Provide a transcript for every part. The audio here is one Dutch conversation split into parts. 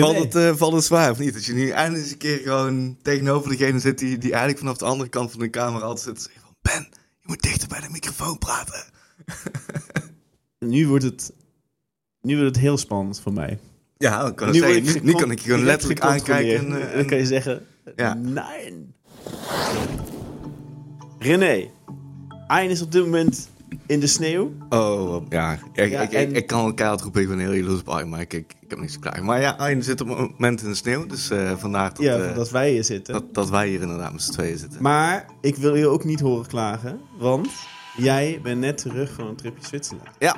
Valt het, uh, valt het zwaar of niet? Dat je nu eindelijk eens een keer gewoon tegenover degene zit die, die eigenlijk vanaf de andere kant van de camera altijd zit. Van, Ben, je moet dichter bij de microfoon praten. nu wordt het, nu wordt het heel spannend voor mij. Ja, kan nu, zeggen, nu, nu, kan ik je gewoon letterlijk aankijken. En, en, dan kan je zeggen, ja. nee. René, Ayn is op dit moment in de sneeuw. Oh, ja. Ik, ik, ik, kan elkaar roepen, ik ben heel jaloers op Ayn, maar ik, ik, heb niks te klagen. Maar ja, Ayn zit op het moment in de sneeuw, dus uh, vandaar dat, ja, uh, dat wij hier zitten. Dat, dat wij hier inderdaad met z'n tweeën zitten. Maar ik wil je ook niet horen klagen, want jij bent net terug van een tripje Zwitserland. Ja,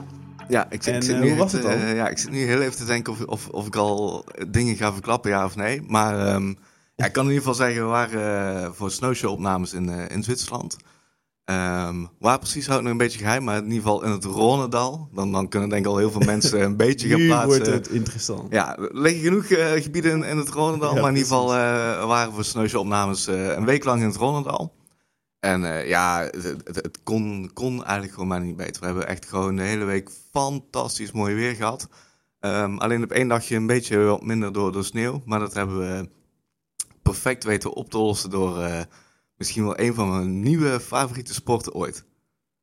ja, ik, en, ik zit nu hoe was het al? ja, ik zit nu heel even te denken of, of, of ik al dingen ga verklappen, ja of nee. Maar um, ja, ik kan in ieder geval zeggen, we waren voor snowshow-opnames in, in Zwitserland. Um, waar precies houdt nog een beetje geheim, maar in ieder geval in het Ronendal. Dan, dan kunnen denk ik al heel veel mensen een beetje gaan plaatsen. Wordt het interessant. Ja, er liggen genoeg uh, gebieden in, in, het Ronendal, maar in ieder geval waren we voor snowshow-opnames een week lang in het Ronendal. En ja, het, het, kon, kon eigenlijk gewoon maar niet beter. We hebben echt gewoon de hele week fantastisch mooi weer gehad. Um, alleen op één dagje een beetje wat minder door de sneeuw. Maar dat hebben we perfect weten op te lossen door misschien wel een van mijn nieuwe favoriete sporten ooit.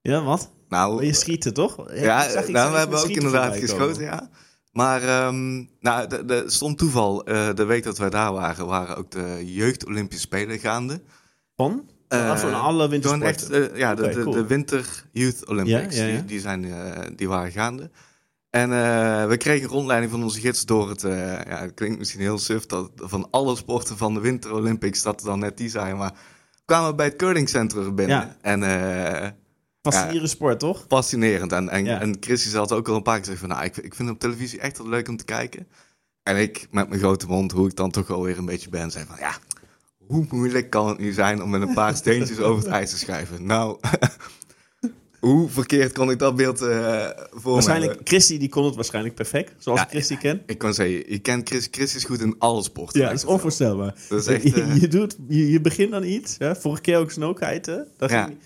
Ja, wat? Nou, je schieten toch? Ja, nou, we hebben ook inderdaad geschoten, ja. Maar um, nou, de, de, stond toeval, uh, de week dat wij daar waren, waren ook de Jeugd Olympische Spelen gaande. Van? Uh, van alle wintersporten? Echt, uh, ja, de, okay, de, cool. de, Winter Youth Olympics, ja. Die, die, zijn, die waren gaande. En we kregen een rondleiding van onze gids door het, ja, het klinkt misschien heel suf, dat van alle sporten van de Winter Olympics, dat er dan net die zijn, maar kwamen we bij het curlingcentrum binnen. En Fascinerende sport, toch? Fascinerend. En, en, ja. en Christy had ook al een paar keer gezegd van... Nou, ik, ik vind op televisie echt wel leuk om te kijken. En ik, met mijn grote mond, hoe ik dan toch alweer een beetje ben... zei van, ja, hoe moeilijk kan het nu zijn om met een paar steentjes over het ijs te schrijven? Nou, hoe verkeerd kon ik dat beeld uh, voor Waarschijnlijk, Christy die kon het waarschijnlijk perfect, zoals ja, ik Christy ken. Ik kan zeggen, je kent Chris, Chris is goed in alle sporten. Ja, dat is onvoorstelbaar. Dat is echt, uh... je, doet, je, je, begint dan iets, hè? vorige keer ook snowkiten. Dat ja. ging,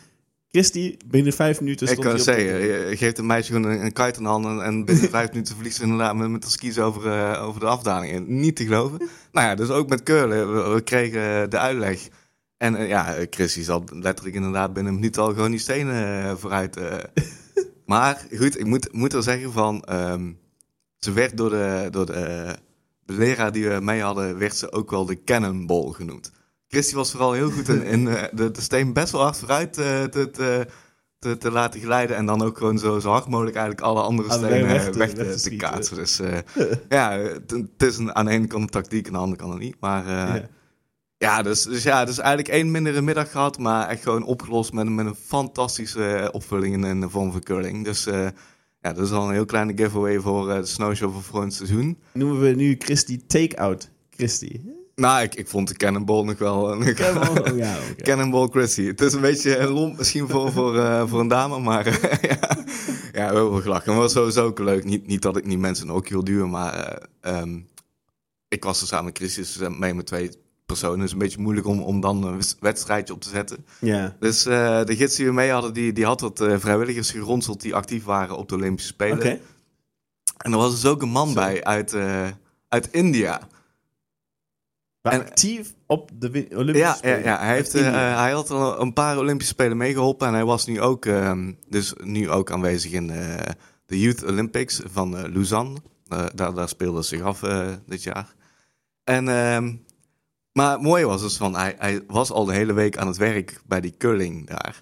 Christy, binnen vijf minuten stond Ik kan zeggen, je geeft een meisje gewoon een, een kite in de handen... en binnen vijf minuten verliest ze inderdaad met, met de skis over, uh, over de afdaling. Niet te geloven. Nou ja, dus ook met curlen. We, we kregen de uitleg. En uh, ja, Christy zat letterlijk inderdaad binnen een minuut al gewoon die stenen uh, vooruit. maar goed, ik moet, moet er zeggen van... Um, ze werd door de, door de, de leraar die we mee hadden... werd ze ook wel de cannonball genoemd. Christy was vooral heel goed in, in de, de steen best wel hard vooruit te, te, te, te, laten glijden. En dan ook gewoon zo, zo hard mogelijk eigenlijk alle andere stenen weg te, weg te, te kaatsen. Dus uh, ja, het, is een, aan de ene kant een tactiek, aan de andere kant niet. Maar ja. Ja, dus, dus ja, dus eigenlijk één mindere middag gehad. Maar echt gewoon opgelost met, met een fantastische opvulling in, de vorm van curling. Dus ja, dat is al een heel kleine giveaway voor de snowshow van volgend seizoen. Noemen we nu Christy Takeout Christy. Nou, ik, ik vond de Cannonball nog wel... Cannonball, oh, ja, okay. Cannonball Chrissy. Het is een beetje lomp misschien voor, voor, uh, voor een dame, maar ja, ja, we hebben gelachen. Maar was sowieso ook leuk. Niet, niet dat ik niet mensen ook wil duwen, maar um, ik was er samen met Chrissy dus mee met twee personen. Het is een beetje moeilijk om, om dan een wedstrijdje op te zetten. Ja. Dus uh, de gids die we mee hadden, die, die had wat vrijwilligers geronseld die actief waren op de Olympische Spelen. Okay. En er was dus ook een man Zo. bij uit, uit India en, actief op de Olympische ja, Spelen. Ja, ja. Hij, heeft, hij had al een paar Olympische Spelen meegeholpen. En hij was nu ook, uh, dus nu ook aanwezig in de Youth Olympics van Lausanne. daar, daar speelde zich af dit jaar. En, ehm, maar het mooie was dus van, hij, hij was al de hele week aan het werk bij die curling daar.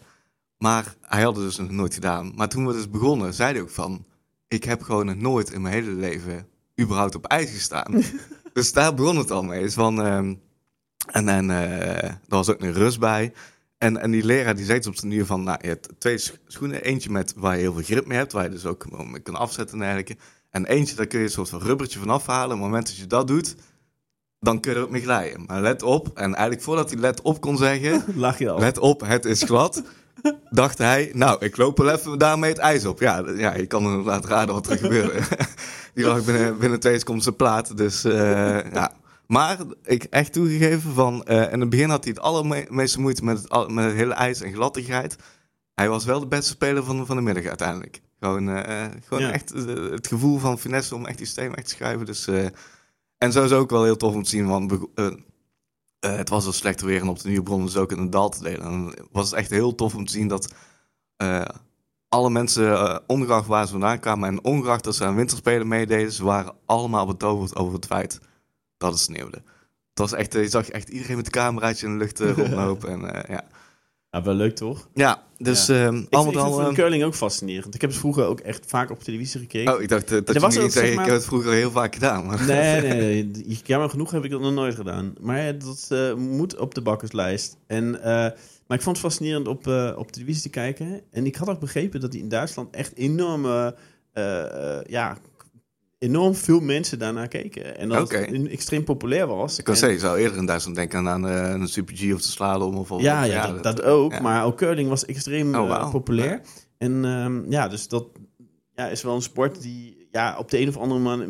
Maar hij had het dus nog nooit gedaan. Maar toen we dus begonnen, zei hij ook van... Ik heb gewoon nog nooit in mijn hele leven überhaupt op ijs gestaan. dus daar begon het al mee. Dus van, um, en en uh, er was ook een rust bij. En, en die leraar die zegt op zijn duur van, nou, je hebt twee schoenen. Eentje met waar je heel veel grip mee hebt, waar je dus ook mee kan afzetten en dergelijke. En eentje, daar kun je een soort van rubbertje van afhalen. Op het moment dat je dat doet, dan kun je er ook mee glijden. Maar let op, en eigenlijk voordat hij let op kon zeggen, Lach je al. let op, het is glad. dacht hij, nou, ik loop wel even daarmee het ijs op. Ja, ja je kan inderdaad raden wat er gebeurde. Die lag binnen, binnen twee seconden zijn plaat. Dus uh, ja. Maar ik echt toegegeven van, uh, in het begin had hij het allermeeste moeite met het, met het hele ijs en glattigheid. Hij was wel de beste speler van, van de middag uiteindelijk. Gewoon, uh, gewoon ja. echt het gevoel van finesse om echt die steen weg te schrijven. Dus En zo is ook wel heel tof om te zien, want uh, het was al slechter weer en op de nieuwe bron dus ook in een dal te delen. En was het echt heel tof om te zien dat alle mensen, ongeacht waar ze vandaan kwamen en ongeacht dat ze aan winterspelen meededen, ze waren allemaal betoverd over het feit dat het sneeuwde. Het was echt, je zag echt iedereen met de cameraatje in de lucht rondlopen en ja... Ja, wel leuk toch? Ja, dus ja. Um, ik, ik vind ehm, curling ook fascinerend. Ik heb het vroeger ook echt vaak op televisie gekeken. Oh, ik dacht uh, dat je was ook, zei, ik heb het vroeger heel vaak gedaan. Maar. Nee, nee, nee. Jammer genoeg heb ik dat nog nooit gedaan. Maar dat uh, moet op de bakkerslijst. En, uh, maar ik vond het fascinerend op, op televisie te kijken. En ik had ook begrepen dat die in Duitsland echt enorme ja, enorm veel mensen daarnaar keken. En dat het extreem populair was. Ik kan zeggen, je zou eerder in Duitsland denken aan uh, een Super G of de slalom. Of, ja, ja, dat, dat, ook. Maar ook curling was extreem oh, eh, populair. En um, ja, dus dat ja, is wel een sport die ja, op de een of andere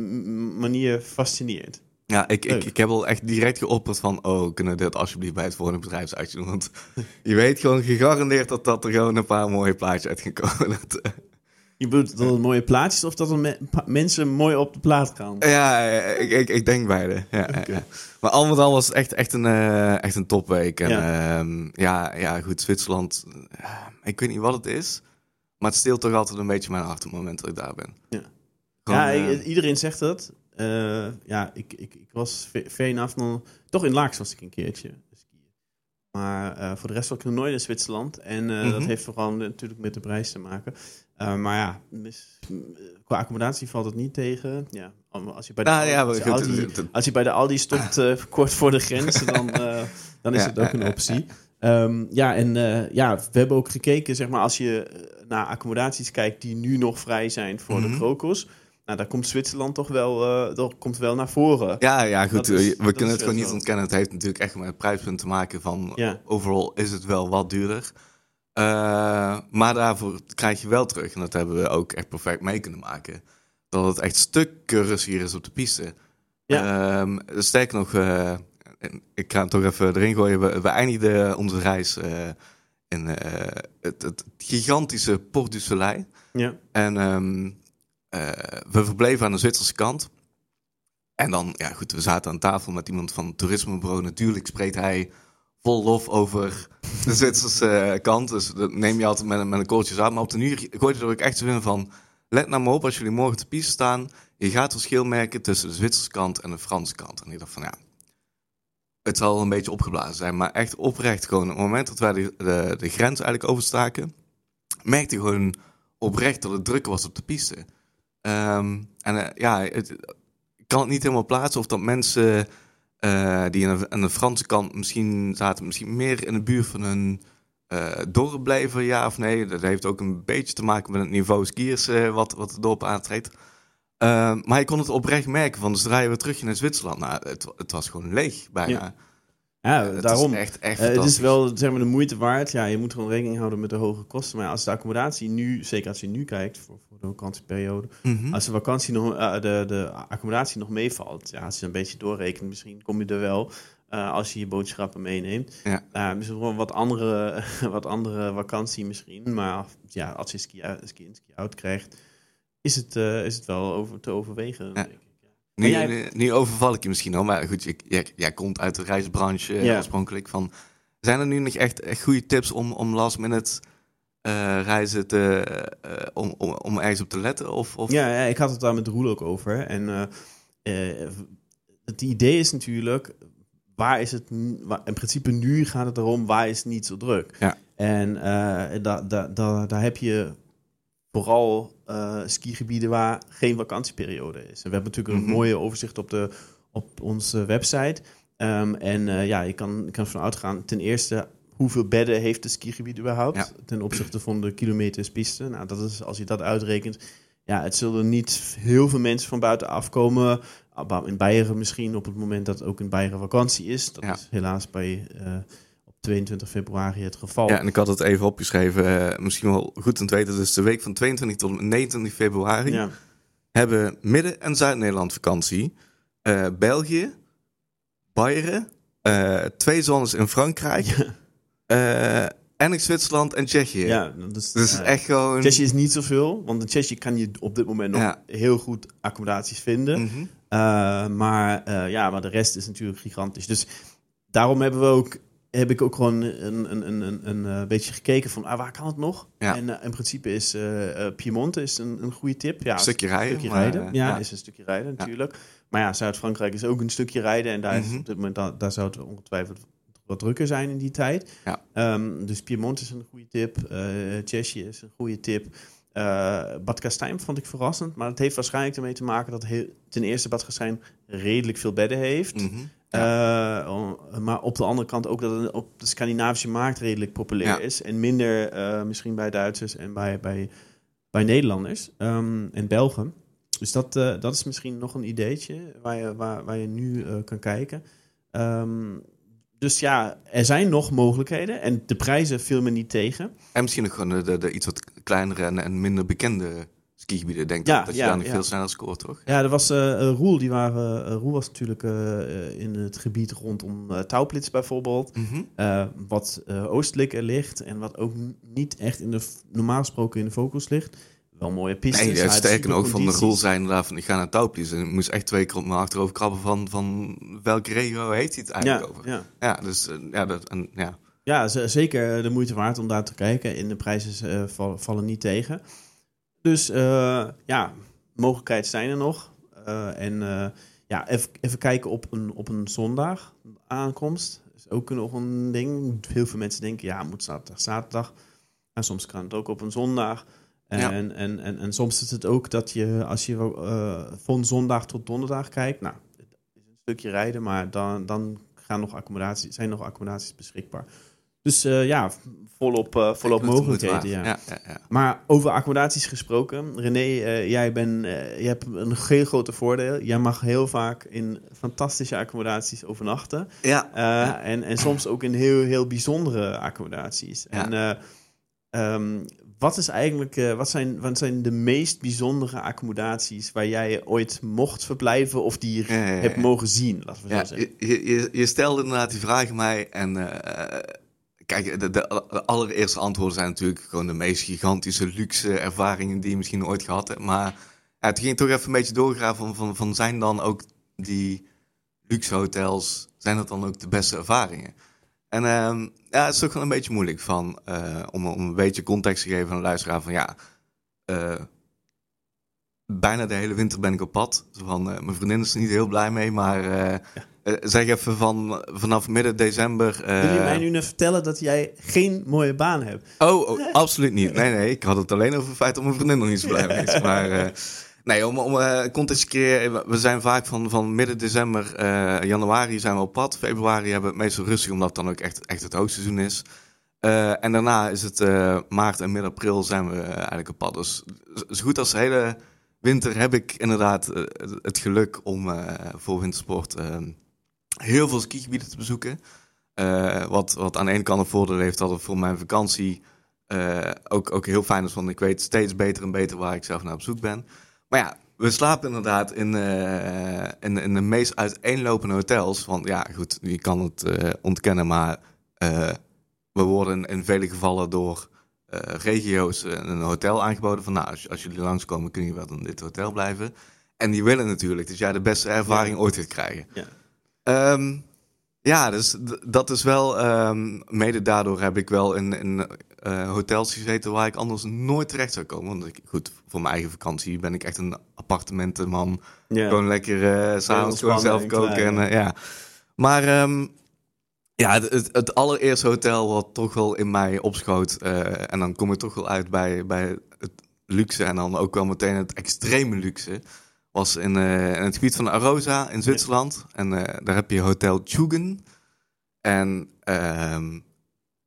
manier fascineert. Ja, ik, ik, ik heb al echt direct geopperd van... oh, kunnen we dit alsjeblieft bij het volgende bedrijfsuitje doen? Want je weet gewoon gegarandeerd dat, dat er gewoon een paar mooie plaatjes uit gaan komen. Je bedoelt dat het mooie plaatjes of dat er mensen mooi op de plaat gaan? Ja, ik, ik, ik denk beide. Ja, ja, Maar al met al was het echt, echt, een, uh, echt een topweek. En ja. Um, ja, ja, goed, Zwitserland. Uh, ik weet niet wat het is. Maar het steelt toch altijd een beetje mijn hart op het moment dat ik daar ben. Ja, ja uh, iedereen zegt dat. ja, ik, ik, ik was ver af. Toch in Laaks was ik een keertje. Maar voor de rest was ik nog nooit in Zwitserland. En mm -hmm. dat heeft vooral natuurlijk met de prijs te maken. Uh, maar ja, qua accommodatie valt het niet tegen. Ja, als je bij de, nou, ja, als, je Aldi, als je bij de Aldi stopt uh, kort voor de grens, dan, uh, dan is ja, het ook een optie. Um, ja, en ja, we hebben ook gekeken, zeg maar, als je naar accommodaties kijkt die nu nog vrij zijn voor mm -hmm. de mhm. krokos. Nou, daar komt Zwitserland toch wel, uh, komt wel naar voren. Ja, ja goed. we kunnen het gewoon niet ontkennen. Het heeft natuurlijk echt met het prijspunt te maken van... Ja. overal is het wel wat duurder. Uh, maar daarvoor krijg je wel terug, en dat hebben we ook echt perfect mee kunnen maken, dat het echt stukken rustiger is op de piste. Ja. Um, sterker nog, uh, ik ga het toch even erin gooien, we, we eindigden onze reis uh, in het, het, gigantische Port du Soleil. Ja. En um, we verbleven aan de Zwitserse kant. En dan, ja goed, we zaten aan tafel met iemand van het toerismebureau. Natuurlijk spreekt hij vol lof over de Zwitserse eh, kant. Dus dat neem je altijd met, een, met een kooltje uit. Maar op de nu gooit er ook echt zo in van... Let nou maar op als jullie morgen te piste staan. Je gaat verschil merken tussen de Zwitserse kant en de Franse kant. En ik dacht van ja... Het zal een beetje opgeblazen zijn. Maar echt oprecht gewoon... Op het moment dat wij de, de, grens eigenlijk overstaken... Merkte gewoon oprecht dat het druk was op de piste. Um, en uh, ja, het, ik kan het niet helemaal plaatsen of dat mensen uh, die aan de, Franse kant misschien zaten, misschien meer in de buurt van hun uh, dorp blijven, ja of nee. Dat heeft ook een beetje te maken met het niveau skiers uh, wat, wat het dorp aantreedt. maar je kon het oprecht merken van, dus draaien we terug naar Zwitserland. Nou, het, het was gewoon leeg bijna. Ja, daarom. Is echt, echt het is wel zeg maar, de moeite waard. Ja, je moet gewoon rekening houden met de hoge kosten. Maar als de accommodatie nu, zeker als je nu kijkt voor, voor de vakantieperiode, mm als de vakantie nog, uh, de, de accommodatie nog meevalt, ja, als je een beetje doorrekent, misschien kom je er wel. Uh, als je je boodschappen meeneemt. Ja. Uh, misschien gewoon wat andere, wat andere vakantie misschien. Maar ja, als je ski, ski in ski out krijgt, is het, is het wel over te overwegen. Ja. Denk ik. Nu, jij... nu, overval ik je misschien al, maar goed, jij, jij komt uit de reisbranche ja. oorspronkelijk. Van, zijn er nu nog echt, echt goede tips om, om last minute uh, reizen te, uh, om, om, om ergens op te letten? Of, of? Ja, ja, ik had het daar met Roel ook over. En uh, het idee is natuurlijk, waar is het, in principe nu gaat het erom, waar is het niet zo druk? Ja. En daar da, da, daar heb je vooral uh, skigebieden waar geen vakantieperiode is. En we hebben natuurlijk een mhm. mooie overzicht op, de, op onze website. Um, en uh, ja, je kan, je kan ervan uitgaan, ten eerste, hoeveel bedden heeft het skigebied überhaupt ten opzichte van de kilometers piste? Nou, dat is, als je dat uitrekent, ja, het zullen niet heel veel mensen van buiten afkomen. In Beieren misschien op het moment dat ook in Beieren vakantie is. Dat is helaas bij uh, 22 februari het geval. Ja, en ik had het even opgeschreven. Uh, misschien wel goed om te weten. Dus de week van 22 tot 29 februari ja. hebben Midden- en Zuid-Nederland vakantie. Uh, België, Bayern, uh, twee zones in Frankrijk. En ik Zwitserland en Tsjechië. Ja, is, dus echt gewoon... Tsjechië is niet zoveel, want in Tsjechië kan je op dit moment nog heel goed accommodaties vinden. Mhm. Eh, maar, ja, maar de rest is natuurlijk gigantisch. Dus daarom hebben we ook, heb ik ook gewoon een, een, een, een, een eh, beetje gekeken van ah, waar kan het nog? Ja. En in principe is Piemonte is een, een goede tip. Ja, een stukje rijden. Een stukje rijden. ja, is een stukje rijden natuurlijk. Maar ja, Zuid-Frankrijk is ook een stukje rijden. En daar, is mhm. op dit moment, daar, daar zou het ongetwijfeld wat drukker zijn in die tijd. Ja. Um, dus Piemont is een goede tip. Uh, is een goede tip. Uh, Bad vond ik verrassend. Maar het heeft waarschijnlijk ermee te maken dat heel, ten eerste Bad Kastijn redelijk veel bedden heeft. Mhm. Eh, maar op de andere kant ook dat het op de Scandinavische markt redelijk populair is. En minder misschien bij Duitsers en bij, bij, bij Nederlanders um, en Belgen. Dus dat, dat is misschien nog een ideetje waar je, waar, waar je nu kan kijken. Um, dus ja, er zijn nog mogelijkheden en de prijzen viel me niet tegen. En misschien nog gewoon de, de, iets wat kleinere en, en minder bekende skigebieden, denk ik. Ja, dat je daar niet veel sneller scoort, toch? Ja, er was uh, Roel, die waren, uh, Roel was natuurlijk uh, in het gebied rondom Tauplitz bijvoorbeeld, mm -hmm. wat oostelijker ligt en wat ook niet echt in de, normaal gesproken in de focus ligt wel mooie pistes. Nee, sterker ook van de rol zijn inderdaad van ik ga naar Touwplies. En ik moest echt twee keer op mijn achterover krabben van, van welke regio heeft hij het eigenlijk over. Ja, ja dus ja, dat, en, ja. Ja, zeker de moeite waard om daar te kijken. En de prijzen vallen, niet tegen. Dus uh, ja, mogelijkheden zijn er nog. en ja, even, even kijken op een, op een zondag aankomst. Is ook nog een ding. Heel veel mensen denken, ja, moet zaterdag, zaterdag. En soms kan het ook op een zondag. En, en, en, en, soms is het ook dat je, als je uh, van zondag tot donderdag kijkt, nou, het is een stukje rijden, maar dan, dan gaan nog accommodaties, zijn nog accommodaties beschikbaar. Dus uh, ja, volop, uh, volop mogelijkheden. Ja. Ja, ja. Maar over accommodaties gesproken, René, jij, ben, je hebt een heel grote voordeel. Jij mag heel vaak in fantastische accommodaties overnachten. Ja. En, en soms ook in heel, heel bijzondere accommodaties. En um, wat, is eigenlijk, wat, zijn, wat zijn de meest bijzondere accommodaties waar jij ooit mocht verblijven of die je hebt mogen zien? Laten we zo zeggen. Je, je, je, stelde inderdaad die vraag mij en kijk, de, allereerste antwoorden zijn natuurlijk gewoon de meest gigantische luxe ervaringen die je misschien ooit gehad hebt. Maar toen ging toch even een beetje doorgraven van, van, zijn dan ook die luxe hotels, zijn dat dan ook de beste ervaringen? En uh, ja, het is toch wel een beetje moeilijk van, uh, om, om een beetje context te geven aan de luisteraar van ja, uh, bijna de hele winter ben ik op pad. Van, uh, mijn vriendin is er niet heel blij mee, maar ja. zeg even van vanaf midden december. Wil je mij nu net vertellen dat jij geen mooie baan hebt? Oh, oh absoluut niet. Nee, nee, ik had het alleen over het feit dat mijn vriendin nog niet zo blij mee is. Maar Nee, om, om uh, context te creëren, we zijn vaak van, van midden december, uh, januari zijn we op pad. Februari hebben we het meestal rustig, omdat het dan ook echt, echt het hoogseizoen is. Uh, en daarna is het maart en midden april zijn we eigenlijk op pad. Dus zo goed als de hele winter heb ik inderdaad het geluk om voor wintersport heel veel skigebieden te bezoeken. wat, wat aan de ene kant een voordeel heeft dat het voor mijn vakantie ook, ook heel fijn is, want ik weet steeds beter en beter waar ik zelf naar op zoek ben. Maar ja, we slapen inderdaad in, in, in, de meest uiteenlopende hotels. Want ja, goed, je kan het ontkennen, maar we worden in vele gevallen door regio's een hotel aangeboden. Van nou, als, als jullie langskomen, kun je wel in dit hotel blijven. En die willen natuurlijk dat jij de beste ervaring ooit gaat krijgen. Ja. Um, ja, dus dat is wel, um, mede daardoor heb ik wel in, in uh, hotels gezeten waar ik anders nooit terecht zou komen. Want ik, goed, voor mijn eigen vakantie ben ik echt een appartementenman. Gewoon lekker uh, s'avonds gewoon zelf koken. En, uh, ja. Maar um, ja, het, het, allereerste hotel wat toch wel in mij opschoot. en dan kom ik toch wel uit bij, bij het luxe en dan ook wel meteen het extreme luxe was in, uh, in, het gebied van Arosa in Zwitserland. En uh, daar heb je Hotel Tjugen. En uh,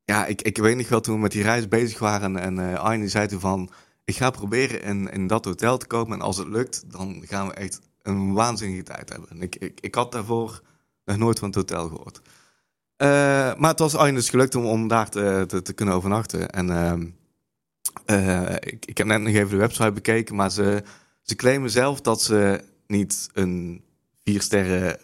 ja, ik, ik weet nog wel toen we met die reis bezig waren. En uh, Arne zei toen van, ik ga proberen in, in dat hotel te komen. En als het lukt, dan gaan we echt een waanzinnige tijd hebben. En ik, ik, ik had daarvoor nog nooit van het hotel gehoord. Maar het was Arne dus gelukt om, om daar te, te, te kunnen overnachten. En ehm, ik, ik heb net nog even de website bekeken, maar ze ze claimen zelf dat ze niet een vier sterren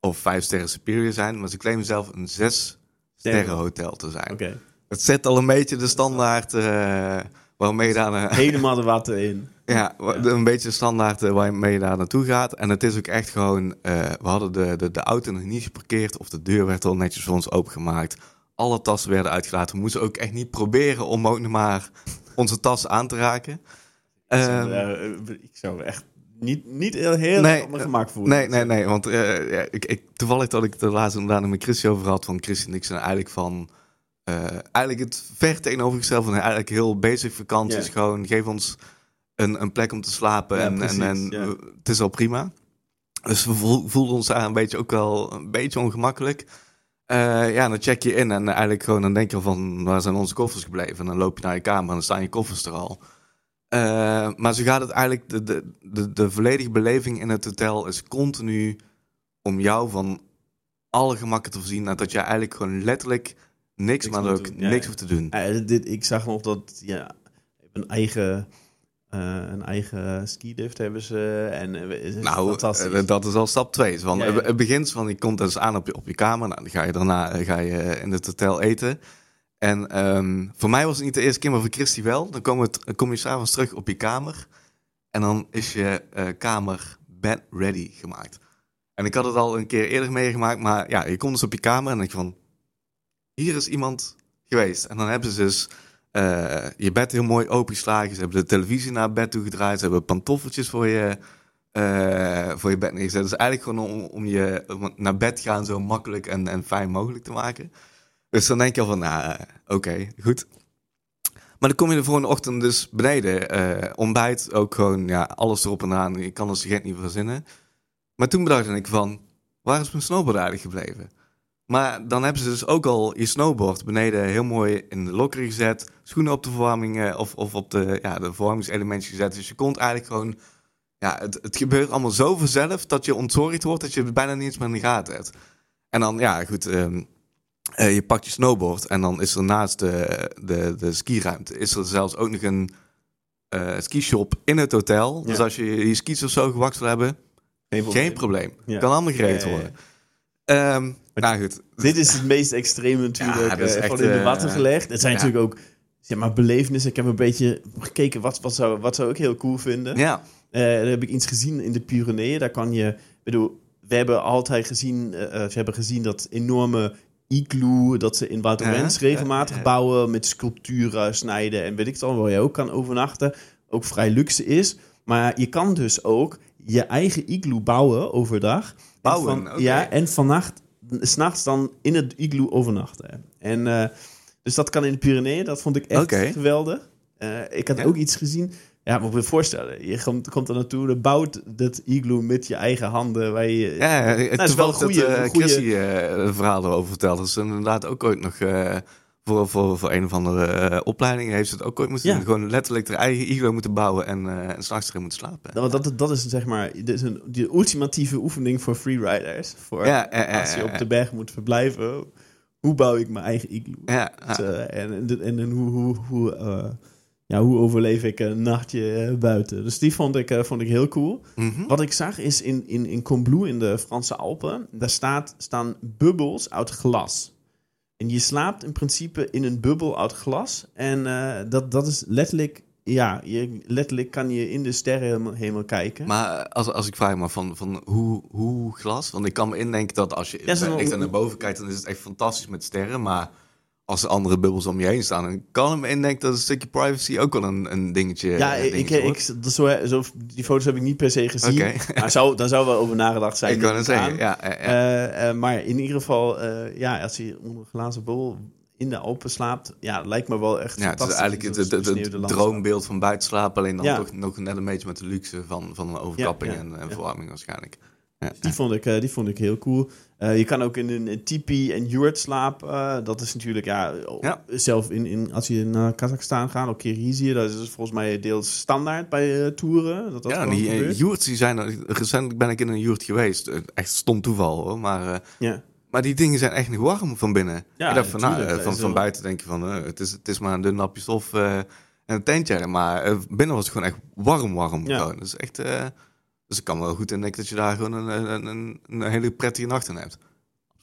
of vijf sterren superior zijn, maar ze claimen zelf een zes sterren hotel te zijn. Het zet al een beetje de standaard uh, waarmee je daar... Helemaal de water in. Ja, een beetje de standaard uh, waarmee je daar naartoe gaat. En het is ook echt gewoon... we hadden de, de, de auto nog niet geparkeerd of de deur werd al netjes voor ons opengemaakt. Alle tassen werden uitgelaten. We moesten ook echt niet proberen om ook maar onze tas aan te raken. Um, ik zou echt niet, niet heel, nee, op mijn gemak voelen. Nee, nee, nee. Want uh, ja, ik, ik, toevallig dat ik de laatste inderdaad met Christy over had. Van Christy en ik zijn eigenlijk van... Uh, eigenlijk het ver tegenovergestelde van eigenlijk heel basic vakantie. is Gewoon geef ons een, een plek om te slapen. Ja, en, precies, en, en ja. het is al prima. Dus we voelden ons daar een beetje ook wel een beetje ongemakkelijk. Uh, ja, dan check je in en eigenlijk gewoon dan denk je van waar zijn onze koffers gebleven? En dan loop je naar je kamer en dan staan je koffers er al. Uh, maar zo gaat het eigenlijk, de, de, de, de volledige beleving in het hotel is continu om jou van alle gemakken te voorzien. dat je eigenlijk gewoon letterlijk niks, niks maar ook niks hoeft te doen. Ja, dit, ik zag nog dat ja, een eigen uh, een eigen ski-lift hebben ze. En, uh, nou, uh, dat is al stap 2. Want ja, Het begint van, je komt dus aan op je, op je kamer. Nou, dan ga je daarna ga je in het hotel eten. En um, voor mij was het niet de eerste keer, maar voor Christy wel. Dan kom, het, kom je s'avonds terug op je kamer. En dan is je kamer bed ready gemaakt. En ik had het al een keer eerder meegemaakt. Maar ja, je komt dus op je kamer en dan denk je van... Hier is iemand geweest. En dan hebben ze dus uh, je bed heel mooi opengeslagen. Ze hebben de televisie naar bed toe gedraaid. Ze hebben pantoffeltjes voor je, uh, voor je bed neergezet. Dus eigenlijk gewoon om, je naar bed gaan zo makkelijk en, en fijn mogelijk te maken. Dus dan denk je al van, nou, uh, oké, goed. Maar dan kom je de volgende ochtend dus beneden. Ontbijt, ook gewoon, ja, alles erop en aan. Je kan er gek niet verzinnen. Maar toen bedacht ik van, waar is mijn snowboard gebleven? Maar dan hebben ze dus ook al je snowboard beneden heel mooi in de lokker gezet. Schoenen op de verwarming eh, of, of op de, ja, de verwarmingselementjes gezet. Dus je komt eigenlijk gewoon... Ja, het, het gebeurt allemaal zo vanzelf dat je ontzorgd wordt dat je bijna niet eens meer in de gaten hebt. En dan, ja, goed... Um, uh, je pakt je snowboard en dan is er naast de, de, de skiruimte... is er zelfs ook nog een uh, skishop in het hotel. Dus als je je skis of zo gewakt wil hebben... Geen probleem. Geen probleem. Ja. Kan allemaal geregeld worden. Um, nou goed. Dit is het meest extreme natuurlijk. Ja, uh, van in de watten gelegd. Het zijn natuurlijk ook zeg maar, belevenissen. Ik heb een beetje gekeken wat, wat, zou, wat zou ik heel cool vinden. Ja. Uh, dan heb ik iets gezien in de Pyreneeën. Daar kan je... bedoel, we hebben altijd gezien... Uh, we hebben gezien dat enorme igloo... dat ze in uh regelmatig bouwen... met sculpturen snijden en weet ik het al... waar je ook kan overnachten. Ook vrij luxe is. Maar je kan dus ook je eigen igloo bouwen overdag... Bouwen, van, Ja, en vannacht, s'nachts dan in het igloo overnachten. En uh, dus dat kan in de Pyreneeën. Dat vond ik echt geweldig. Uh, ik had ook iets gezien. Ja, maar je voorstellen. Je komt, komt er naartoe, dan bouwt dat igloo met je eigen handen. Waar je, ja, nou, het is wel een goede... Dat, uh, Chrissy, uh, verhaal erover verteld. Dat is inderdaad ook ooit nog voor, voor, voor een of andere uh, opleiding heeft ze het ook ooit moeten doen. Gewoon letterlijk haar eigen iglo moeten bouwen en, uh, en s'nachts erin moeten slapen. Dat, dat, dat is zeg maar is een, die ultimatieve oefening voor freeriders. Voor ja, als je op de berg moet verblijven. Hoe bouw ik mijn eigen iglo? Ja, dus, uh, en, en, en, hoe, hoe, hoe, ja, hoe overleef ik een nachtje buiten? Dus die vond ik, vond ik heel cool. Mm -hmm. Wat ik zag is in, in, in Combloux in de Franse Alpen, daar staat, staan bubbels uit glas. En je slaapt in principe in een bubbel uit glas. En uh, dat, dat is letterlijk ja, je, letterlijk kan je in de sterrenhemel kijken. Maar als, als ik vraag me van, van hoe, hoe glas? Want ik kan me indenken dat als je ja, echt naar boven kijkt, dan is het echt fantastisch met sterren. Maar als er andere bubbels om je heen staan. En kan hem indenken dat een stukje privacy ook wel een, een dingetje Ja, ik, ik, zo, zo, die foto's heb ik niet per se gezien. Okay. Maar zou, daar zou wel over nagedacht zijn. Ik kan het zeggen, ja. ja, ja. Uh, uh, maar in ieder geval, uh, ja, als je onder een glazen bubbel in de Alpen slaapt, ja, lijkt me wel echt Ja, het is eigenlijk het, het, het droombeeld van buiten slapen. Alleen dan ja. toch nog net een beetje met de luxe van, van een overkapping en, en verwarming waarschijnlijk. Ja, die, Vond ik, die vond ik heel cool. Uh, je kan ook in een tipi en yurt slapen. Uh, dat is natuurlijk, ja, ja. zelf in, in, als je naar Kazachstan gaat, of Kirgizië, dat is volgens mij deels standaard bij uh, toeren. Dat dat ja, die yurts, die zijn, recentelijk ben ik in een yurt geweest. Echt stom toeval hoor, maar... ja. Maar die dingen zijn echt nog warm van binnen. Ja, van, nou, van, van buiten denk je van, het, is, het is maar een dun napje stof en een tentje. Maar binnen was het gewoon echt warm, warm. Ja. Gewoon. Dus echt... Dus ik kan wel goed indenken dat je daar gewoon een, een, een, een hele prettige nacht in hebt.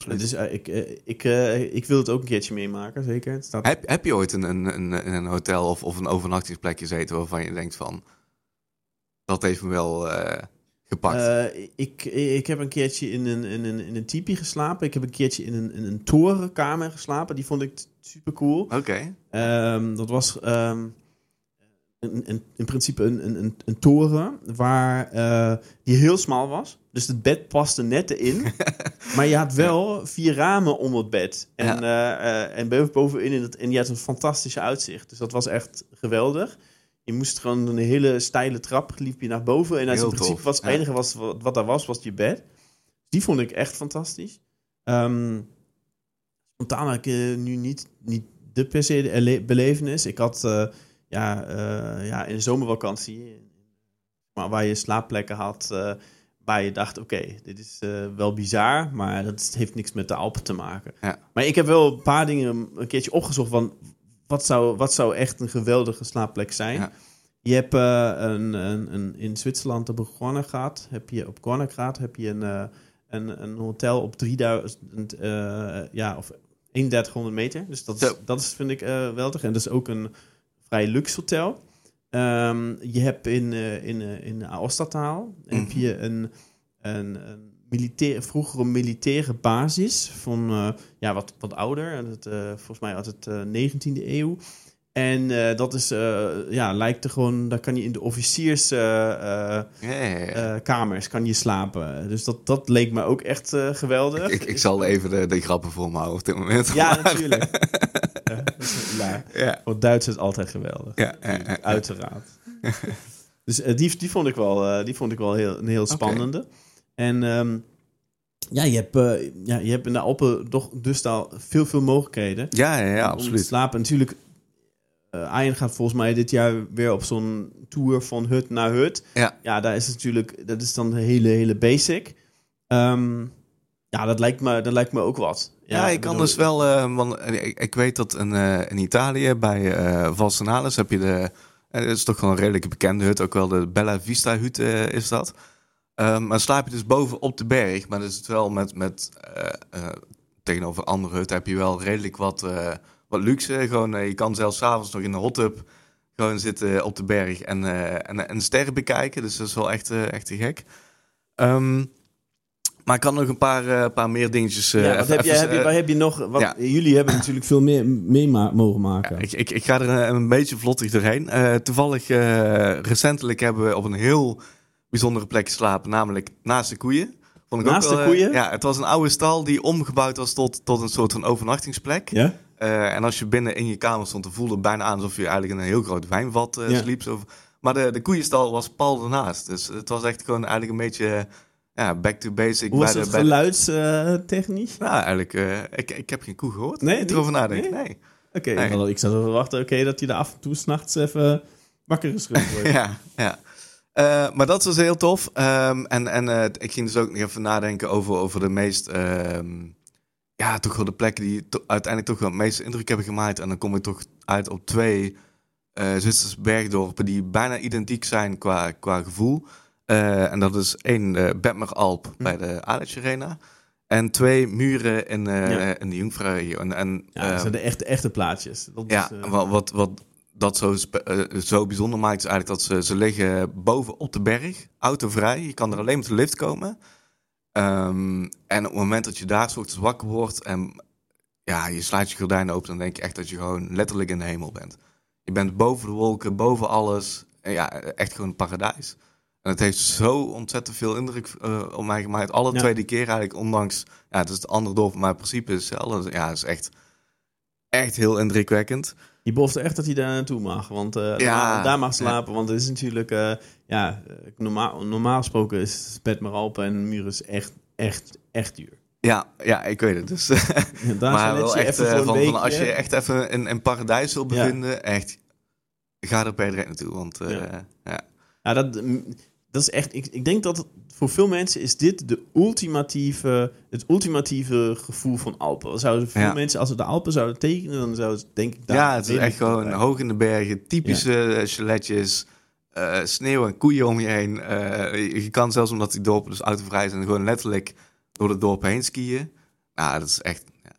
Dus uh, ik, uh, ik, uh, ik wil het ook een keertje meemaken, zeker. Het staat... heb, heb je ooit een, een, een, een hotel of, of een overnachtingsplek gezeten waarvan je denkt van... Dat heeft me wel gepakt? ik, ik heb een keertje in een, in, een, in een tipi geslapen. Ik heb een keertje in een, in een torenkamer geslapen. Die vond ik super cool. Oké. Okay. Um, dat was... Um, in, in principe een, een, een, toren waar, uh, die heel smal was. Dus het bed paste net erin. maar je had wel vier ramen om het bed. En, ja. uh, en bovenin in het, en je had een fantastische uitzicht. Dus dat was echt geweldig. Je moest gewoon een hele steile trap, liep je naar boven. En als in principe was, het enige was, wat, wat daar was, was je bed. Die vond ik echt fantastisch. Um, spontaan ik nu niet, niet de per se belevenis. Ik had ja, uh, ja, in de zomervakantie, maar waar je slaapplekken had, uh, waar je dacht, oké, dit is uh, wel bizar, maar dat heeft niks met de Alpen te maken. Ja. Maar ik heb wel een paar dingen een keertje opgezocht van, wat zou, wat zou echt een geweldige slaapplek zijn? Ja. Je hebt een, een, een, in Zwitserland op Gornergraat, heb je op Gornergraat heb je een, een, een hotel op 3000, ja, of 3100 meter. Dus dat is, dat is vind ik geweldig. En dat is ook een vrij luxe hotel. Um, je hebt in, uh, in, uh, in Oostertaal mm. heb je een, een, een militair, vroegere militaire basis van uh, ja, wat, wat ouder. En het, volgens mij uit het 19e eeuw. En uh, dat is, uh, ja, lijkt er gewoon, daar kan je in de officierskamers uh, kan je slapen. Dus dat, dat leek me ook echt geweldig. Ik, ik, zal even de, de grappen voor me houden op dit moment. Ja, natuurlijk. ja, ja. Voor Duits is altijd geweldig. Ja, Uiteraard. dus die, die vond ik wel, die vond ik wel heel, een heel spannende. Okay. En um, ja, je hebt, ja, je hebt in de Alpen toch dus al veel, veel mogelijkheden. Ja, ja, ja absoluut. slapen natuurlijk uh, Ayen gaat volgens mij dit jaar weer op zo'n tour van hut naar hut. Ja. Ja, daar is natuurlijk, dat is dan hele, hele basic. Um, ja, dat lijkt me, dat lijkt me ook wat. Ja, ja ik kan dus wel, uh, want ik, ik, weet dat in, uh, in Italië bij uh, Valsenalis heb je de, het is toch wel een redelijk bekende hut, ook wel de Bella Vista hut is dat. Um, maar slaap je dus boven op de berg, maar dat is het wel met, met tegenover andere hut heb je wel redelijk wat wat luxe. Gewoon, je kan zelfs s'avonds nog in de hot tub gewoon zitten op de berg en, en, en sterren bekijken. Dus dat is wel echt, echt te gek. Um, maar ik kan nog een paar, paar meer dingetjes. ja, wat heb, je, heb je, waar heb je nog? Wat, ja. Jullie hebben natuurlijk veel meer mee mogen maken. Ja, ik, ik, ik, ga er een, een beetje vlottig doorheen. toevallig, recentelijk hebben we op een heel bijzondere plek geslapen, namelijk naast de koeien. Vond ik naast ook de koeien? Ja, het was een oude stal die omgebouwd was tot, tot een soort van overnachtingsplek. Ja? En als je binnen in je kamer stond, dan voelde het bijna aan alsof je eigenlijk in een heel groot wijnvat sliep. Zo. Maar de, de koeienstal was pal ernaast. Dus het was echt gewoon eigenlijk een beetje ja, back to basic. Hoe was het geluidstechnisch? nou, eigenlijk, uh, ik, ik heb geen koe gehoord. Nee? Niet erover nadenken, nee. nee. Oké, okay, nee. ik zat te wachten oké, dat je er af en toe s'nachts even wakker geschud wordt. ja, ja. Uh, maar dat was heel tof. Um, en en uh, ik ging dus ook nog even nadenken over, over de meest... Um, ja, toch wel de plekken die uiteindelijk toch wel het meeste indruk hebben gemaakt. En dan kom ik toch uit op twee uh, Zwitserse bergdorpen die bijna identiek zijn qua, qua gevoel. Uh, en dat is één, uh, Betmeralp hm. bij de Alex Arena. En twee muren in, uh, ja. in de Jungfrauregio. En, en, ja, dat zijn de echte, echte plaatjes. Dat ja, is, wat, wat, wat dat zo, zo bijzonder maakt, is eigenlijk dat ze, ze liggen boven op de berg, autovrij. Je kan er alleen met de lift komen. Um, en op het moment dat je daar soort wakker wordt en ja, je slaat je gordijnen open, dan denk je echt dat je gewoon letterlijk in de hemel bent. Je bent boven de wolken, boven alles. En ja, echt gewoon een paradijs. En het heeft zo ontzettend veel indruk uh, op mij gemaakt. Alle ja. tweede keer eigenlijk, ondanks... Ja, het is het andere dorp, maar het principe is hetzelfde. Ja, het is echt, echt heel indrukwekkend. Je belofte echt dat hij daar naartoe mag. Want uh, ja, daar mag slapen. Want het is natuurlijk... Uh, ja, normaal, normaal gesproken is Bed Maralpen en Muur is echt, echt, echt duur. Ja, ja, ik weet het. Dus, ja, maar wel echt van, van, als je echt even in, in paradijs wil bevinden, ja. echt, ga er per direct naartoe. Want uh, ja. ja. ja, dat, dat is echt. Ik, ik denk dat voor veel mensen is dit de ultimatieve, het ultimatieve gevoel van Alpen. Zouden veel mensen, als we de Alpen zouden tekenen, dan zouden ze denk ik daar. Ja, het is echt gewoon hoog in de bergen, typische ja. chaletjes. Uh, sneeuw en koeien om je heen. Uh, je kan zelfs omdat die dorpen dus autovrij zijn, gewoon letterlijk door het dorp heen skiën. Ja, dat is echt... Ja.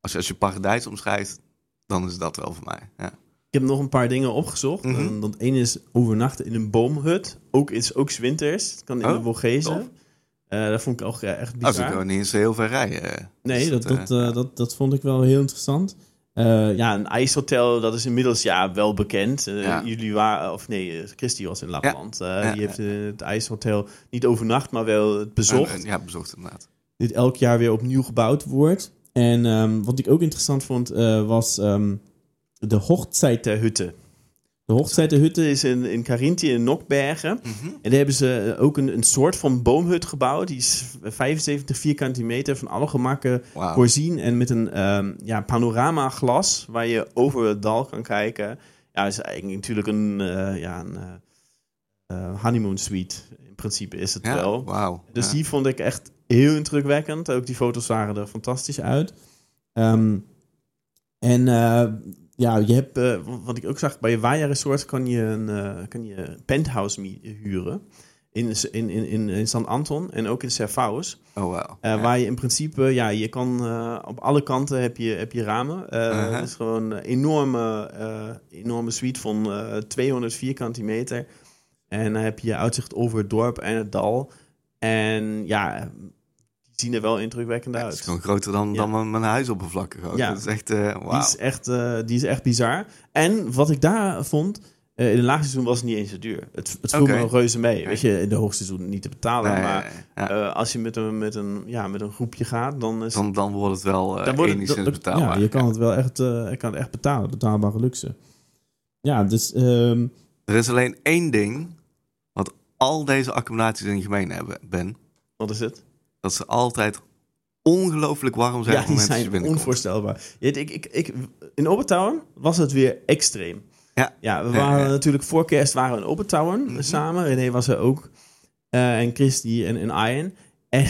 Als, je, als je paradijs omschrijft, dan is dat wel voor mij. Ja. Ik heb nog een paar dingen opgezocht. Mm -hmm. dat één is overnachten in een boomhut. Ook is ook winters. Het kan in oh, de Vogezen. Uh, dat vond ik ook uh, echt bizar. Als ik gewoon niet eens heel ver rijden. Nee, dat, dat, uh, dat, dat vond ik wel heel interessant. ja, een ijshotel, dat is inmiddels ja, wel bekend. Ja. Jullie waren, of nee, Christy was in Lapland. Ja. Ja, die heeft het ijshotel niet overnacht, maar wel het bezocht. Ja, bezocht inderdaad. Dit elk jaar weer opnieuw gebouwd wordt. En um, wat ik ook interessant vond, was um, de Hochzeiterhütte. De Hochzeiterhütte is in, in Carinthië in Nokbergen. Mm -hmm. En daar hebben ze ook een, een soort van boomhut gebouwd. Die is 75 vierkante meter van alle gemakken wow. voorzien. En met een um, ja, panoramaglas waar je over het dal kan kijken. Ja, dat is eigenlijk natuurlijk een, uh, ja, een uh, honeymoon suite. In principe is het ja, wel. Wow. Dus ja. die vond ik echt heel indrukwekkend. Ook die foto's zagen er fantastisch uit. Um, en uh, ja, je hebt, uh, wat ik ook zag, bij je Waja Resort kan je een uh, kan je penthouse huren. In, in, in, in San Anton en ook in Servaus. Oh, wow. Ja. Waar je in principe, ja, je kan op alle kanten heb je, heb je ramen. -huh. Het is gewoon een enorme, enorme suite van 200 vierkante meter. En dan heb je uitzicht over het dorp en het dal. En ja, zien er wel indrukwekkend uit. Ja, het is gewoon groter dan, ja. dan mijn, mijn huisoppervlakte. Ja. Dat is echt, uh, wow. die, is echt, uh, die is echt bizar. En wat ik daar vond, uh, in het laagseizoen was het niet eens zo duur. Het, het viel okay. me reuze mee. Okay. Weet je, in de hoogseizoen niet te betalen. Nee, maar ja. als je met een, met, een, ja, met een groepje gaat, dan is dan, dan wordt het wel dan wordt het, betaalbaar. Ja, je kan het wel echt, je kan het echt betalen. Betaalbare luxe. Ja, dus... Um, er is alleen één ding wat al deze accommodaties in gemeen hebben, Ben. Wat is het? Dat ze altijd ongelooflijk warm zijn. Ja, die zijn onvoorstelbaar. Ja, ik, ik, ik, in Obertown was het weer extreem. Ja, ja we waren ja, natuurlijk voor kerst waren we in Obertown mm -hmm. samen. René was er ook. Uh, en Christy en, en Ian. En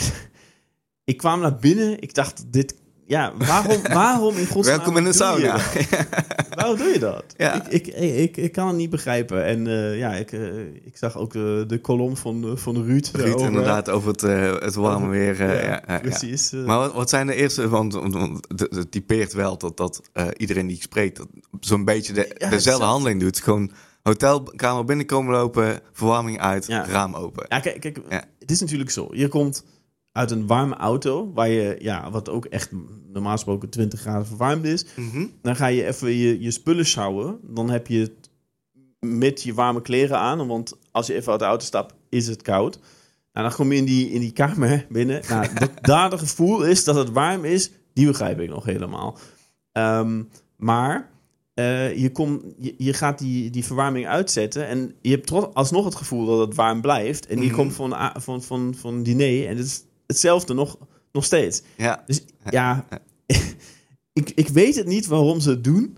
ik kwam naar binnen. Ik dacht, dit ja, waarom, waarom in godsnaam Welkom in de sauna. waarom doe je dat? Ja. Ik, ik, ik, ik, kan het niet begrijpen. En uh, ja, ik, uh, ik zag ook uh, de kolom van, van Ruud. Ruud, inderdaad, over het, het warme weer. Ja, precies. Maar wat, wat, zijn de eerste, want, want het typeert wel dat, dat iedereen die ik spreek zo'n beetje de, dezelfde handeling doet. Gewoon hotelkamer binnenkomen lopen, verwarming uit, raam open. Ja, kijk, kijk het is natuurlijk zo. Je komt uit een warme auto, waar je, ja, wat ook echt normaal gesproken 20 graden verwarmd is. Mm -hmm. Dan ga je even je, je spullen sjouwen. Dan heb je het met je warme kleren aan, want als je even uit de auto stapt, is het koud. Nou, dan kom je in die, in die kamer binnen. Nou, dat daar het gevoel is dat het warm is, die begrijp ik nog helemaal. Um, maar uh, je, kom, je, je, gaat die, die verwarming uitzetten en je hebt toch alsnog het gevoel dat het warm blijft. En je mm -hmm. komt van, van, van, van diner en het is hetzelfde nog, nog steeds. Ja. Dus ja, ik, ik weet het niet waarom ze het doen.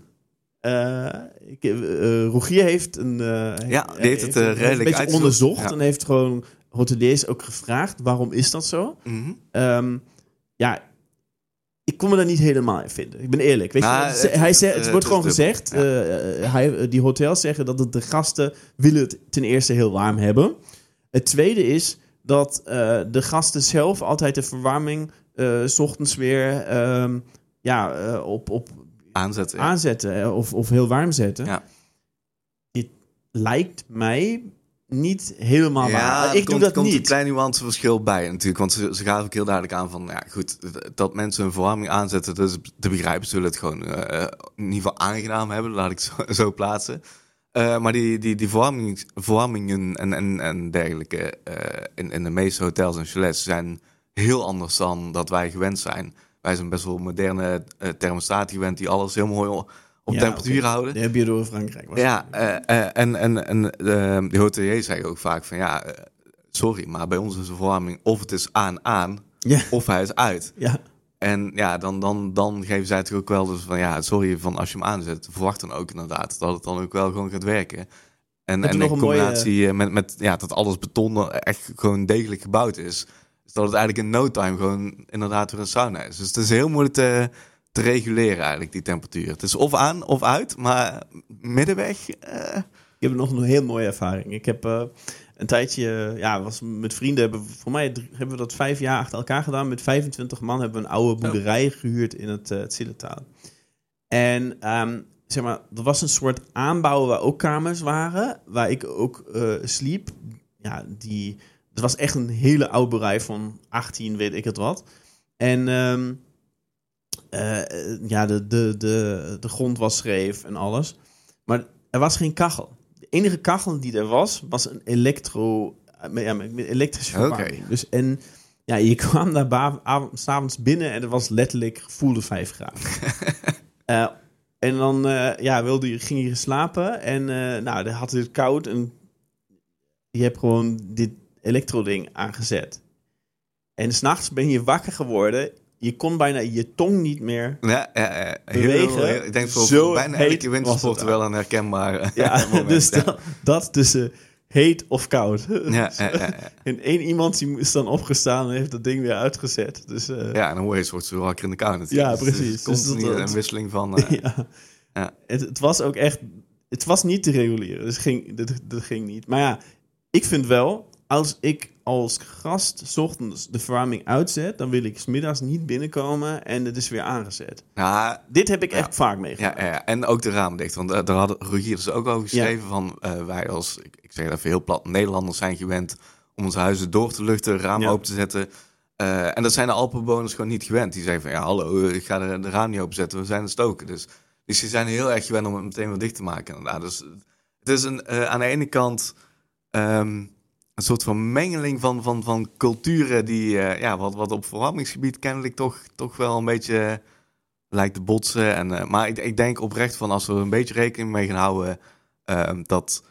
Uh, ik, uh, Rogier heeft een, uh, ja, die heeft het uh, redelijk een beetje onderzocht ja. en heeft gewoon hoteliers ook gevraagd waarom is dat zo. Mm -hmm. um, ja, ik kon me daar niet helemaal in vinden. Ik ben eerlijk. Weet nou, je, het, hij zegt, het, wordt gewoon gezegd. Ja. hij, die hotels zeggen dat de gasten willen het ten eerste heel warm hebben. Het tweede is dat uh, de gasten zelf altijd de verwarming uh, s ochtends weer um, ja, uh, op, op aanzetten, ja. aanzetten of, of heel warm zetten. Ja. Het lijkt mij niet helemaal ja, waar. Ik komt, doe dat komt niet. een klein nuanceverschil bij natuurlijk. Want ze, ze gaven ook heel duidelijk aan van... Ja, goed, dat mensen hun verwarming aanzetten... Dus te begrijpen zullen het gewoon uh, in ieder geval aangenaam hebben. Laat ik zo, zo plaatsen. Uh, maar die, die, die verwarming, verwarmingen en, en, en dergelijke uh, in, in de meeste hotels en chalets zijn heel anders dan dat wij gewend zijn. Wij zijn best wel moderne uh, thermostaten gewend die alles heel mooi op ja, temperatuur okay. houden. Die heb je door Frankrijk. Ja, en, en, en de hoteliers zeggen ook vaak van ja, sorry, maar bij ons is de verwarming of het is aan aan ja. of hij is uit. Ja. En ja, dan, dan, dan geven zij het ook wel dus van ja, sorry, van als je hem aanzet, verwacht dan ook inderdaad dat het dan ook wel gewoon gaat werken. En, en in combinatie mooie... met, met ja, dat alles beton echt gewoon degelijk gebouwd is. Dus dat het eigenlijk in no time gewoon inderdaad weer een sauna is. Dus het is heel moeilijk te, te reguleren eigenlijk, die temperatuur. Het is of aan of uit, maar middenweg... Uh... Ik heb nog een heel mooie ervaring. Ik heb... Uh, een tijdje, ja, was met vrienden hebben voor mij hebben we dat vijf jaar achter elkaar gedaan. Met 25 man hebben we een oude boerderij gehuurd in het, uh, het En um, zeg maar, er was een soort aanbouw waar ook kamers waren, waar ik ook uh, sliep. Ja, die, het was echt een hele oude boerderij van 18, weet ik het wat. En um, uh, ja, de, de, de, de grond was schreef en alles. Maar er was geen kachel. Enige kachel die er was, was een elektro, ja, met elektrische verwarming. Dus en ja, je kwam daar s'avonds binnen en het was letterlijk voelde 5 graden. uh, en dan uh, ja, wilde je, ging je slapen en uh, nou, dan had het koud en je hebt gewoon dit elektro-ding aangezet. En s'nachts ben je wakker geworden je kon bijna je tong niet meer ja, ja, ja. bewegen. Heel, ik denk voor Zo bijna elke wintersport wel een herkenbaar ja, moment. Dus dat, dat tussen heet of koud. Ja, ja, ja, En één iemand die is dan opgestaan en heeft dat ding weer uitgezet. Dus, uh, ja, en dan word je een soort zo wakker in de kou natuurlijk. Ja, precies. Dus, dus een wisseling van... Uh, ja. ja. Het, het, was ook echt... Het was niet te reguleren. Dus ging, dat, dat ging niet. Maar ja, ik vind wel als ik als gast ochtends de verwarming uitzet, dan wil ik smiddags niet binnenkomen en het is weer aangezet. Ja, Dit heb ik echt vaak meegemaakt. Ja, ja, en ook de ramen dicht. Want daar hadden Rogier ook over geschreven van uh, wij als, ik, ik zeg even heel plat, Nederlanders zijn gewend om onze huizen door te luchten, ramen open te zetten. Uh, en dat zijn de Alpenbewoners gewoon niet gewend. Die zeggen van ja, hallo, ik ga de, de raam niet openzetten, we zijn er stoken. Dus, dus die zijn heel erg gewend om het meteen weer dicht te maken. Inderdaad. Dus het is een, uh, aan de ene kant... Um, een soort van mengeling van, van, van culturen die, uh, ja, wat, wat op verwarmingsgebied kennelijk toch, toch wel een beetje lijkt te botsen. En, uh, maar ik, ik denk oprecht van als we er een beetje rekening mee gaan houden, uh, dat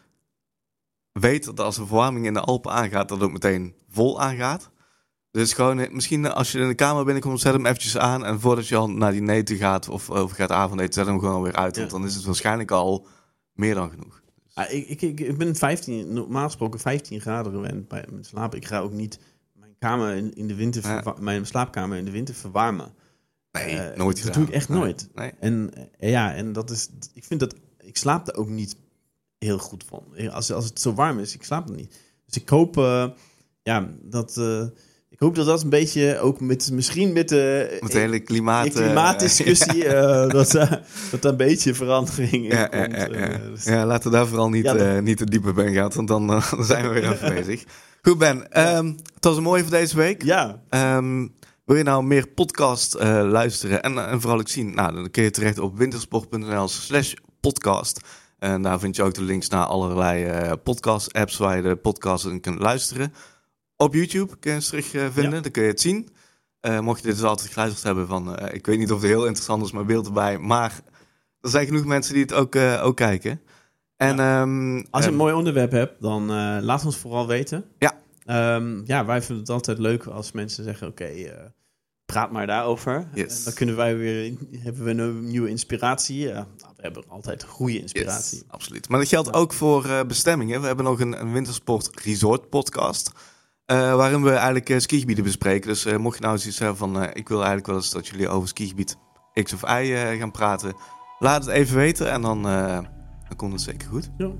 weet dat als de verwarming in de Alpen aangaat, dat het ook meteen vol aangaat. Dus gewoon, misschien als je in de kamer binnenkomt, zet hem eventjes aan. En voordat je al naar die neten gaat of, of gaat avondeten, zet hem gewoon weer uit. Want dan is het waarschijnlijk al meer dan genoeg. Ah, ik, ik, ik, ben 15, normaal gesproken 15 graden gewend bij mijn slaap. Ik ga ook niet mijn kamer in, in de winter, mijn slaapkamer in de winter verwarmen. Nee, uh, nooit Dat doe ik echt nooit. Nee. En uh, ja, en dat is, ik vind dat, ik slaap er ook niet heel goed van. Als, als het zo warm is, ik slaap er niet. Dus ik hoop, uh, ja, dat hoop dat dat een beetje ook met misschien met de, met de hele klimaat, de klimaatdiscussie uh, dat, uh, dat een beetje verandering in ja, komt. Ja, ja, dus. ja, laten we daar vooral niet, niet te diepe ben gaan, want dan, dan zijn we weer even bezig. Goed Ben, um, het was een mooie voor deze week. Ja. Um, wil je nou meer podcast luisteren en, en vooral ook zien? Nou, dan kun je terecht op wintersport.nl slash podcast. En daar vind je ook de links naar allerlei podcast apps waar je de podcast in kunt luisteren. Op YouTube kun je het terug uh, vinden, dan kun je het zien. Uh, mocht je dit dus altijd geluisterd hebben van, uh, ik weet niet of het heel interessant is, maar beeld erbij. Maar er zijn genoeg mensen die het ook, ook kijken. En, ja. um, Als je een mooi onderwerp hebt, dan laat ons vooral weten. Ja. Um, ja, wij vinden het altijd leuk als mensen zeggen, oké, okay, praat maar daarover. Yes. Dan kunnen wij weer, hebben we een nieuwe inspiratie. Ja, nou, we hebben altijd goede inspiratie. Yes, absoluut. Maar dat geldt ook voor bestemmingen. We hebben nog een, een wintersport resort podcast. Eh, uh, waarin we eigenlijk uh, skigebieden bespreken. Dus eh, mocht je nou zoiets hebben van... ik wil eigenlijk wel eens dat jullie over skigebied X of Y gaan praten... laat het even weten en dan, dan komt het zeker goed. Ja.